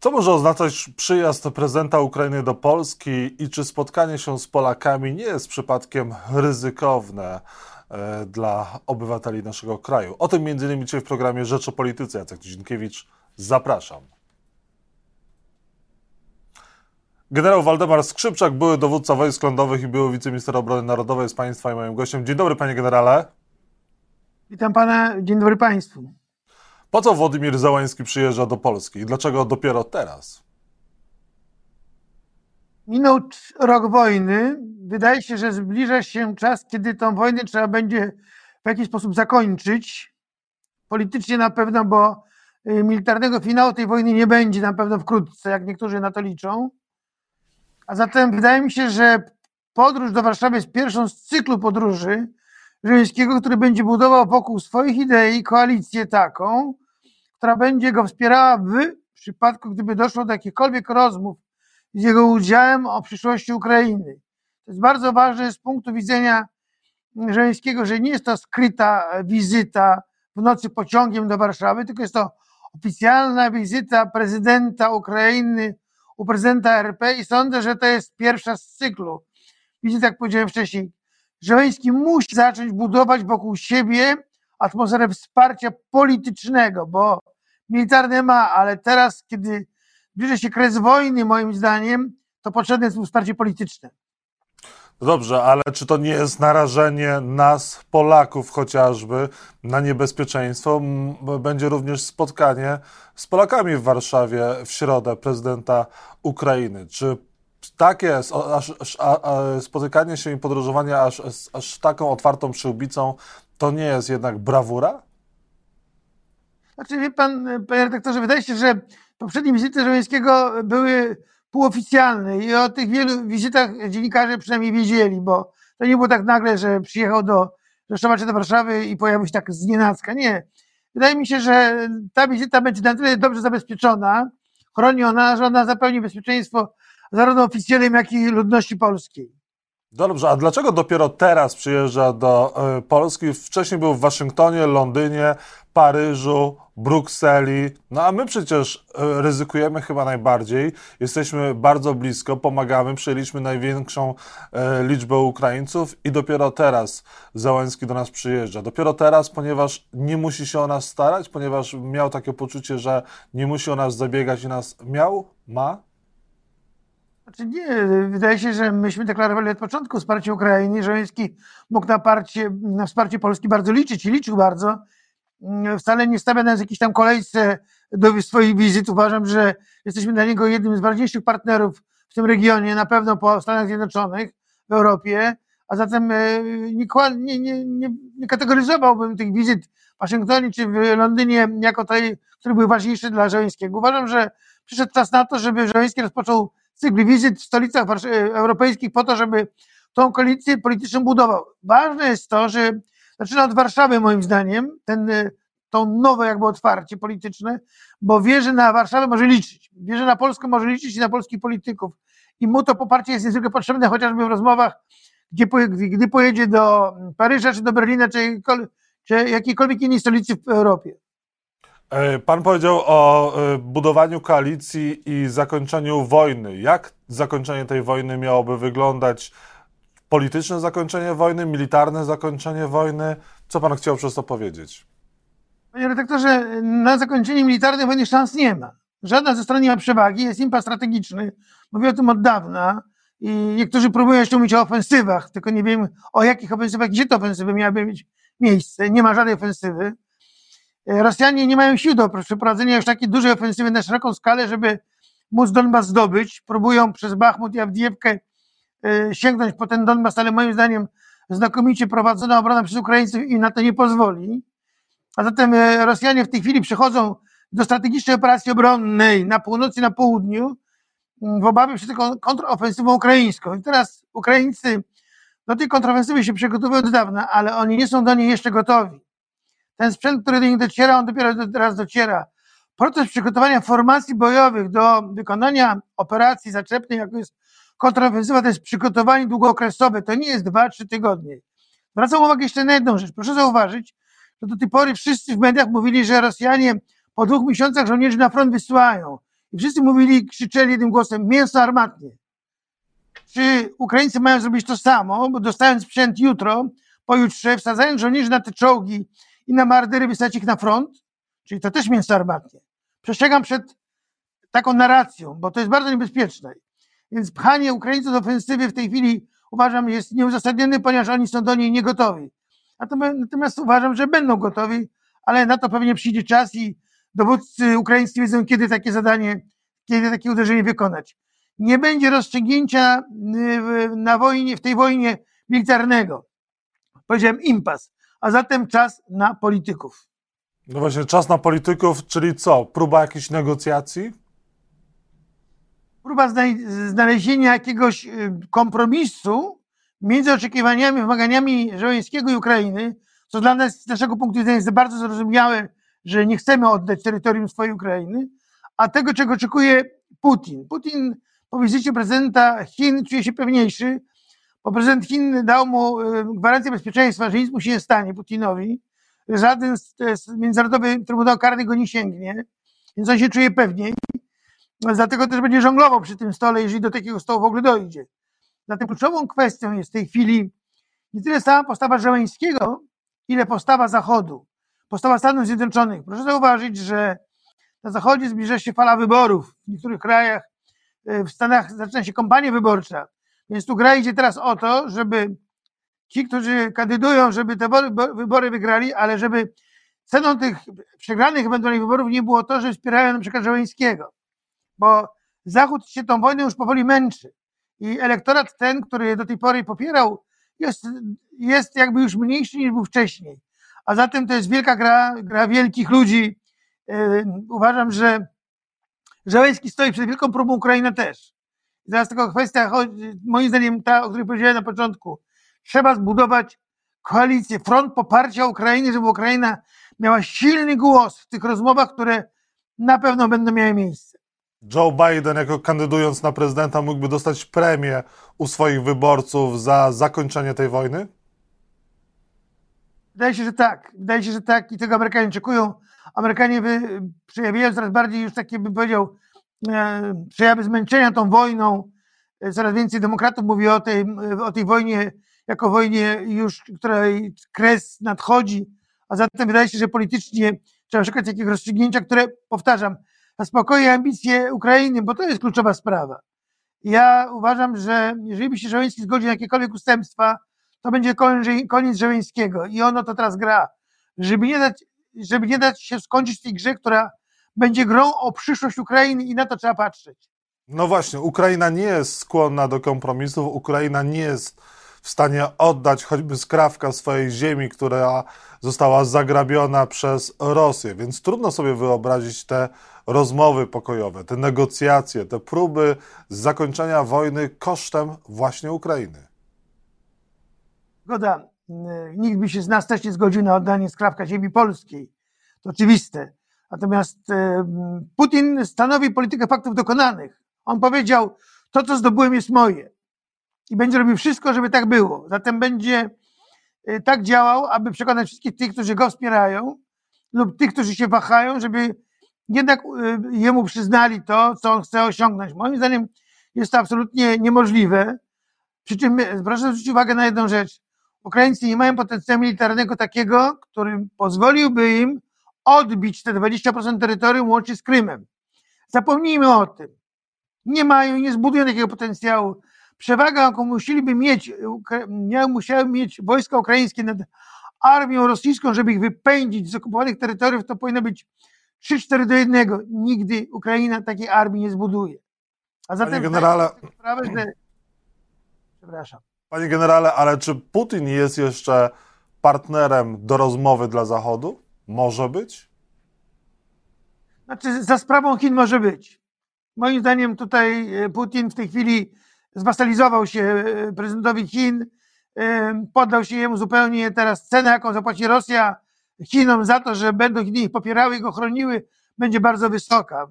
Co może oznaczać przyjazd prezydenta Ukrainy do Polski i czy spotkanie się z Polakami nie jest przypadkiem ryzykowne e, dla obywateli naszego kraju? O tym m.in. dzisiaj w programie Rzecz o Polityce. Jacek Dzienkiewicz, zapraszam. Generał Waldemar Skrzypczak, były dowódca wojsk lądowych i były wiceminister obrony narodowej jest Państwa i moim gościem. Dzień dobry, panie generale. Witam pana, dzień dobry państwu. Po co Władimir Załański przyjeżdża do Polski i dlaczego dopiero teraz? Minął rok wojny. Wydaje się, że zbliża się czas, kiedy tą wojnę trzeba będzie w jakiś sposób zakończyć. Politycznie na pewno, bo y, militarnego finału tej wojny nie będzie na pewno wkrótce, jak niektórzy na to liczą. A zatem wydaje mi się, że podróż do Warszawy jest pierwszą z cyklu podróży Żeleńskiego, który będzie budował wokół swoich idei koalicję taką, która będzie go wspierała w przypadku, gdyby doszło do jakichkolwiek rozmów z jego udziałem o przyszłości Ukrainy. To jest bardzo ważne z punktu widzenia Żeleńskiego, że nie jest to skryta wizyta w nocy pociągiem do Warszawy, tylko jest to oficjalna wizyta prezydenta Ukrainy u prezydenta RP i sądzę, że to jest pierwsza z cyklu. Widzicie, jak powiedziałem wcześniej, Żeleński musi zacząć budować wokół siebie atmosferę wsparcia politycznego, bo militarne ma, ale teraz, kiedy zbliża się kres wojny, moim zdaniem, to potrzebne jest wsparcie polityczne. No dobrze, ale czy to nie jest narażenie nas, Polaków chociażby, na niebezpieczeństwo? Będzie również spotkanie z Polakami w Warszawie w środę prezydenta Ukrainy. Czy takie aż, aż, a, spotykanie się i podróżowanie aż, aż taką otwartą przyłbicą to nie jest jednak brawura? Znaczy, wie pan, panie redaktorze, wydaje się, że poprzednie wizyty Żeleńskiego były półoficjalne i o tych wielu wizytach dziennikarze przynajmniej wiedzieli, bo to nie było tak nagle, że przyjechał do Rzeszowa czy do Warszawy i pojawił się tak z nienacka. Nie. Wydaje mi się, że ta wizyta będzie na tyle dobrze zabezpieczona, chroniona, że ona zapewni bezpieczeństwo zarówno oficjalnym, jak i ludności polskiej. Dobrze, a dlaczego dopiero teraz przyjeżdża do e, Polski? Wcześniej był w Waszyngtonie, Londynie, Paryżu, Brukseli. No a my przecież e, ryzykujemy chyba najbardziej. Jesteśmy bardzo blisko, pomagamy, przyjęliśmy największą e, liczbę Ukraińców i dopiero teraz Załęski do nas przyjeżdża. Dopiero teraz, ponieważ nie musi się o nas starać, ponieważ miał takie poczucie, że nie musi o nas zabiegać i nas miał, ma znaczy nie, wydaje się, że myśmy deklarowali od początku wsparcie Ukrainy. Żeleński mógł na, parcie, na wsparcie Polski bardzo liczyć i liczył bardzo. Wcale nie stawia nas w jakiejś tam kolejce do swoich wizyt. Uważam, że jesteśmy dla niego jednym z ważniejszych partnerów w tym regionie, na pewno po Stanach Zjednoczonych, w Europie. A zatem e, nie, nie, nie, nie kategoryzowałbym tych wizyt w Waszyngtonie czy w Londynie jako tej, które były ważniejsze dla Żeleńskiego. Uważam, że przyszedł czas na to, żeby Żeleński rozpoczął cykl wizyt w stolicach europejskich po to, żeby tą koalicję polityczną budował. Ważne jest to, że zaczyna od Warszawy moim zdaniem, ten, to nowe jakby otwarcie polityczne, bo wie, że na Warszawę może liczyć, wie, że na Polskę może liczyć i na polskich polityków. I mu to poparcie jest niezwykle potrzebne, chociażby w rozmowach, gdzie, gdy pojedzie do Paryża, czy do Berlina, czy, czy jakiejkolwiek innej stolicy w Europie. E, pan powiedział o e, budowaniu koalicji i zakończeniu wojny. Jak zakończenie tej wojny miałoby wyglądać? Polityczne zakończenie wojny, militarne zakończenie wojny? Co pan chciał przez to powiedzieć? Panie redaktorze, na zakończenie militarnej wojny szans nie ma. Żadna ze stron nie ma przewagi, jest impas strategiczny. Mówię o tym od dawna i niektórzy próbują jeszcze mówić o ofensywach, tylko nie wiem o jakich ofensywach, gdzie te ofensywy miałyby mieć miejsce. Nie ma żadnej ofensywy. Rosjanie nie mają sił do przeprowadzenia już takiej dużej ofensywy na szeroką skalę, żeby móc Donbas zdobyć. Próbują przez Bachmut i Awdiewkę e, sięgnąć po ten Donbas, ale moim zdaniem znakomicie prowadzona obrona przez Ukraińców im na to nie pozwoli. A zatem e, Rosjanie w tej chwili przechodzą do strategicznej operacji obronnej na północy na południu w obawie przed kontrofensywą ukraińską. I teraz Ukraińcy do tej kontrofensywy się przygotowują od dawna, ale oni nie są do niej jeszcze gotowi. Ten sprzęt, który do nich dociera, on dopiero teraz dociera. Proces przygotowania formacji bojowych do wykonania operacji zaczepnej, jak jest kontrofensywa, to jest przygotowanie długookresowe. To nie jest dwa, trzy tygodnie. Zwracam uwagę jeszcze na jedną rzecz. Proszę zauważyć, że do tej pory wszyscy w mediach mówili, że Rosjanie po dwóch miesiącach żołnierzy na front wysyłają. I wszyscy mówili, krzyczeli jednym głosem, mięso armatnie. Czy Ukraińcy mają zrobić to samo, bo dostając sprzęt jutro, pojutrze, wsadzając żołnierzy na te czołgi i na mardery, wysłać ich na front? Czyli to też mięso armatnie. Przestrzegam przed taką narracją, bo to jest bardzo niebezpieczne. Więc pchanie Ukraińców do ofensywy w tej chwili uważam jest nieuzasadnione, ponieważ oni są do niej niegotowi. Natomiast uważam, że będą gotowi, ale na to pewnie przyjdzie czas i dowódcy ukraińscy wiedzą, kiedy takie zadanie, kiedy takie uderzenie wykonać. Nie będzie rozstrzygnięcia y, na wojnie, w tej wojnie militarnego. Powiedziałem impas, a zatem czas na polityków. No właśnie, czas na polityków, czyli co? Próba jakichś negocjacji? Próba znalezienia jakiegoś y, kompromisu między oczekiwaniami, wymaganiami Żołańskiego i Ukrainy, co dla nas, z naszego punktu widzenia jest bardzo zrozumiałe, że nie chcemy oddać terytorium swojej Ukrainy, a tego, czego oczekuje Putin. Putin po wizycie prezydenta Chin czuje się pewniejszy, bo prezydent Chin dał mu y, gwarancję bezpieczeństwa, że nic mu się nie stanie Putinowi, żaden międzynarodowy Trybunał Karny go nie sięgnie, więc on się czuje pewniej. Dlatego też będzie żonglował przy tym stole, jeżeli do takiego stołu w ogóle dojdzie. Zatem kluczową kwestią jest w tej chwili nie tyle sama postawa Żeleńskiego, ile postawa Zachodu, postawa Stanów Zjednoczonych. Proszę zauważyć, że na Zachodzie zbliża się fala wyborów. W niektórych krajach, e, w Stanach zaczyna się kampania wyborcza. Więc tu gra idzie teraz o to, żeby ci, którzy kandydują, żeby te wybory wygrali, ale żeby ceną tych przegranych ewentualnych wyborów nie było to, że wspierają na przykład Żeleńskiego. Bo Zachód się tą wojną już powoli męczy. I elektorat ten, który do tej pory popierał, jest, jest jakby już mniejszy niż był wcześniej. A zatem to jest wielka gra, gra wielkich ludzi. Yy, uważam, że Żeleński stoi przed wielką próbą Ukrainy też. I teraz tylko kwestia, moim zdaniem ta, o której powiedziałem na początku, trzeba zbudować koalicję, front poparcia Ukrainy, żeby Ukraina miała silny głos w tych rozmowach, które na pewno będą miały miejsce. Joe Biden, jako kandydując na prezydenta, mógłby dostać premię u swoich wyborców za zakończenie tej wojny? Wydaje się, że tak. Wydaje się, że tak i tego Amerykanie oczekują. Amerykanie przejawiają coraz bardziej już takie, bym powiedział, przejawy zmęczenia tą wojną. E, coraz więcej demokratów mówi o tej, o tej wojnie jako wojnie już, której kres nadchodzi, a zatem wydaje się, że politycznie trzeba szukać jakiegoś rozstrzygnięcia, które, powtarzam, zaspokoi ambicje Ukrainy, bo to jest kluczowa sprawa. Ja uważam, że jeżeli by się Żeleński zgodził na jakiekolwiek ustępstwa, to będzie koniec Żeleńskiego i ono to teraz gra. Żeby nie dać, żeby nie dać się skończyć tej grze, która będzie grą o przyszłość Ukrainy i na to trzeba patrzeć. No właśnie, Ukraina nie jest skłonna do kompromisów, Ukraina nie jest w stanie oddać choćby skrawka swojej ziemi, która została zagrabiona przez Rosję. Więc trudno sobie wyobrazić te rozmowy pokojowe, te negocjacje, te próby zakończenia wojny kosztem właśnie Ukrainy. Zgoda. Nikt by się z nas też nie zgodził na oddanie skrawka ziemi polskiej. To oczywiste. Natomiast Putin stanowi politykę faktów dokonanych. On powiedział, to co zdobyłem jest moje i będzie robił wszystko, żeby tak było. Zatem będzie y, tak działał, aby przekonać wszystkich tych, którzy go wspierają lub tych, którzy się wahają, żeby jednak y, jemu przyznali to, co on chce osiągnąć. Moim zdaniem jest to absolutnie niemożliwe. Przy czym y, proszę zwrócić uwagę na jedną rzecz. Ukraińcy nie mają potencjału militarnego takiego, który pozwoliłby im odbić te 20% terytorium łącznie z Krymem. Zapomnijmy o tym. Nie mają i nie zbudują takiego potencjału przewaga, jaką musieliby mieć, musiały mieć wojska ukraińskie nad armią rosyjską, żeby ich wypędzić z okupowanych terytoriów, to powinno być 3-4 do 1. Nigdy Ukraina takiej armii nie zbuduje. A zatem Panie generale, sprawę, że... Przepraszam. Panie generale, ale czy Putin jest jeszcze partnerem do rozmowy dla Zachodu? Może być? Znaczy, za sprawą Chin może być. Moim zdaniem tutaj e, Putin w tej chwili zwasalizował się e, prezydentowi Chin, e, poddał się jemu zupełnie teraz cenę, jaką zapłaci Rosja Chinom za to, że będą Chiny ich popierały i go chroniły, będzie bardzo wysoka.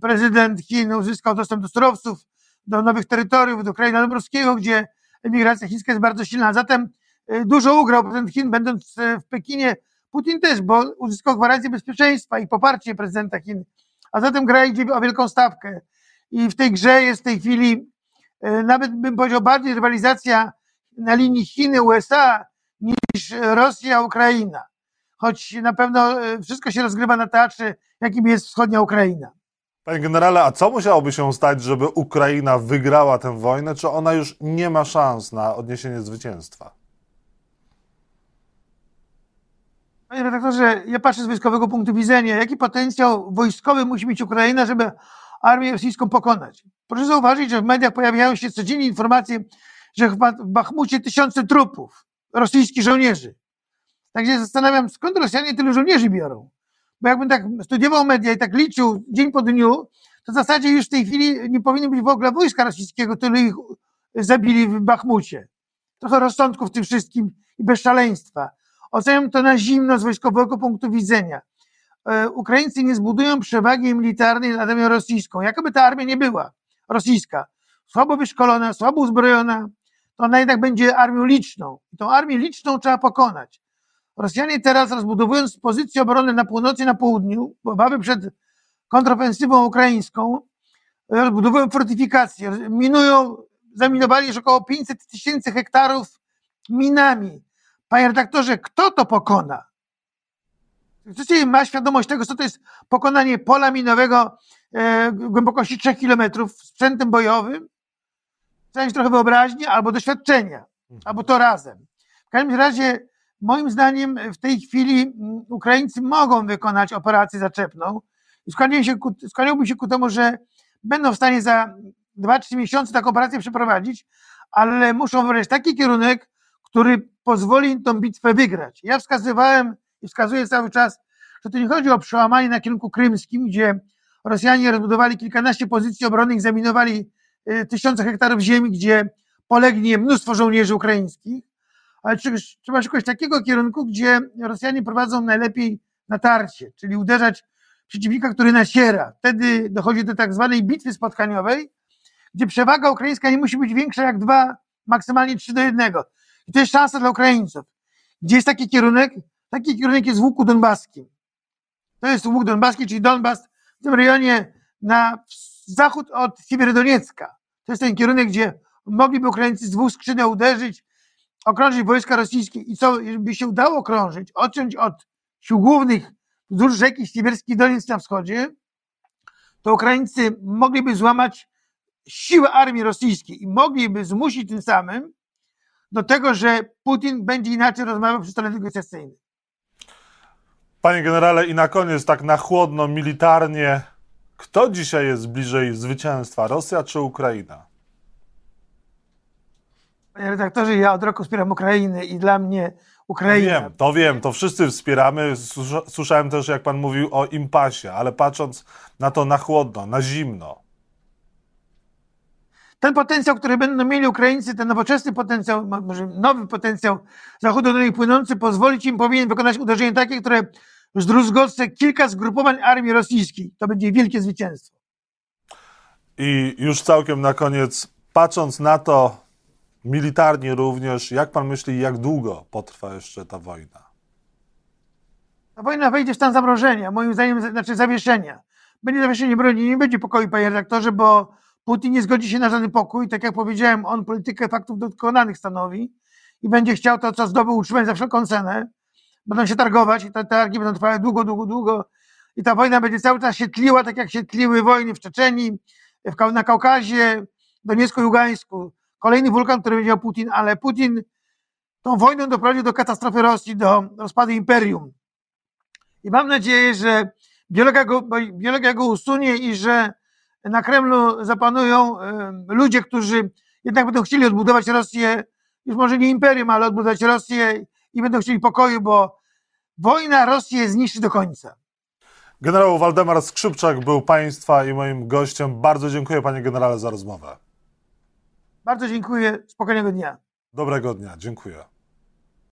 Prezydent Chin uzyskał dostęp do surowców, do nowych terytoriów, do kraju nadmorskiego, gdzie emigracja chińska jest bardzo silna. Zatem dużo ugrał prezydent Chin, będąc w Pekinie. Putin też, bo uzyskał gwarancję bezpieczeństwa i poparcie prezydenta Chin. A zatem gra idzie o wielką stawkę. I w tej grze jest w tej chwili, e, nawet bym powiedział, bardziej rywalizacja na linii Chiny-USA niż Rosja-Ukraina. Choć na pewno e, wszystko się rozgrywa na teatrze, jakim jest wschodnia Ukraina. Panie generale, a co musiałoby się stać, żeby Ukraina wygrała tę wojnę? Czy ona już nie ma szans na odniesienie zwycięstwa? Panie redaktorze, ja patrzę z wojskowego punktu widzenia, jaki potencjał wojskowy musi mieć Ukraina, żeby armię rosyjską pokonać. Proszę zauważyć, że w mediach pojawiają się codziennie informacje, że w Bachmucie tysiące trupów rosyjskich żołnierzy. Także zastanawiam, skąd Rosjanie tylu żołnierzy biorą. Bo jakbym tak studiował media i tak liczył dzień po dniu, to w zasadzie już w tej chwili nie powinno być w ogóle wojska rosyjskiego, tyle ich zabili w Bachmucie. Trochę rozsądku w tym wszystkim i bez szaleństwa. Oceniam to na zimno z wojskowego punktu widzenia. E, Ukraińcy nie zbudują przewagi militarnej nad armią rosyjską. Jakoby ta armia nie była rosyjska, słabo wyszkolona, słabo uzbrojona, to ona jednak będzie armią liczną. I tą armię liczną trzeba pokonać. Rosjanie teraz rozbudowując pozycje obrony na północy i na południu, obawy przed kontrofensywą ukraińską, rozbudowują fortyfikacje, minują, zaminowali już około 500 tysięcy hektarów minami. Panie redaktorze, kto to pokona? Czy ma świadomość tego, co to jest pokonanie pola minowego e, głębokości 3 kilometrów sprzętem bojowym? Trzeba mieć trochę wyobraźni albo doświadczenia, albo to razem. W każdym razie Moim zdaniem w tej chwili mm, Ukraińcy mogą wykonać operację zaczepną i skłaniałbym się, ku, skłaniałbym się ku temu, że będą w stanie za 2-3 miesiące taką operację przeprowadzić, ale muszą wybrać taki kierunek, który pozwoli im tą bitwę wygrać. Ja wskazywałem i wskazuję cały czas, że to nie chodzi o przełamanie na kierunku krymskim, gdzie Rosjanie rozbudowali kilkanaście pozycji obronnych, zaminowali y, tysiące hektarów ziemi, gdzie polegnie mnóstwo żołnierzy ukraińskich, ale trzeba szukać takiego kierunku, gdzie Rosjanie prowadzą najlepiej natarcie, czyli uderzać przeciwnika, który nasiera. Wtedy dochodzi do tak zwanej bitwy spotkaniowej, gdzie przewaga ukraińska nie musi być większa jak dwa, maksymalnie trzy do jednego. I to jest szansa dla Ukraińców. Gdzie jest taki kierunek? Taki kierunek jest w łuku donbaskim. To jest łuk donbaski, czyli Donbas w tym rejonie na zachód od Siewierodoniecka. To jest ten kierunek, gdzie mogliby Ukraińcy z dwóch skrzydeł uderzyć, okrążyć wojska rosyjskie i co by się udało okrążyć, odciąć od sił głównych wzdłuż rzeki Siewierskiej Doniec na wschodzie, to Ukraińcy mogliby złamać siłę armii rosyjskiej i mogliby zmusić tym samym do tego, że Putin będzie inaczej rozmawiał przy stole negocjacyjnym. Panie generale, i na koniec, tak na chłodno, militarnie, kto dzisiaj jest bliżej zwycięstwa, Rosja czy Ukraina? Panie redaktorze, ja od roku wspieram Ukrainę i dla mnie Ukraina... Wiem, to wiem, to wszyscy wspieramy. Słyszałem też, jak pan mówił o impasie, ale patrząc na to na chłodno, na zimno. Ten potencjał, który będą mieli Ukraińcy, ten nowoczesny potencjał, może nowy potencjał zachodu do nich płynący, pozwolić im powinien wykonać uderzenie takie, które zdruzgotce kilka zgrupowań armii rosyjskiej. To będzie wielkie zwycięstwo. I już całkiem na koniec, patrząc na to, militarnie również. Jak pan myśli, jak długo potrwa jeszcze ta wojna? Ta wojna wejdzie w stan zamrożenia, moim zdaniem, znaczy zawieszenia. Będzie zawieszenie broni, nie będzie pokoju, panie redaktorze, bo Putin nie zgodzi się na żaden pokój. Tak jak powiedziałem, on politykę faktów dokonanych stanowi i będzie chciał to, co zdobył, utrzymać za wszelką cenę. Będą się targować i te targi będą trwały długo, długo, długo. I ta wojna będzie cały czas się tliła, tak jak się tliły wojny w Czeczeniu, na Kaukazie, Doniecku i Ługańsku kolejny wulkan, który powiedział Putin, ale Putin tą wojną doprowadził do katastrofy Rosji, do rozpadu imperium. I mam nadzieję, że biologia go, biologia go usunie i że na Kremlu zapanują ludzie, którzy jednak będą chcieli odbudować Rosję, już może nie imperium, ale odbudować Rosję i będą chcieli pokoju, bo wojna Rosję zniszczy do końca. Generał Waldemar Skrzypczak był Państwa i moim gościem. Bardzo dziękuję Panie Generale za rozmowę. Bardzo dziękuję. Spokojnego dnia. Dobrego dnia. Dziękuję.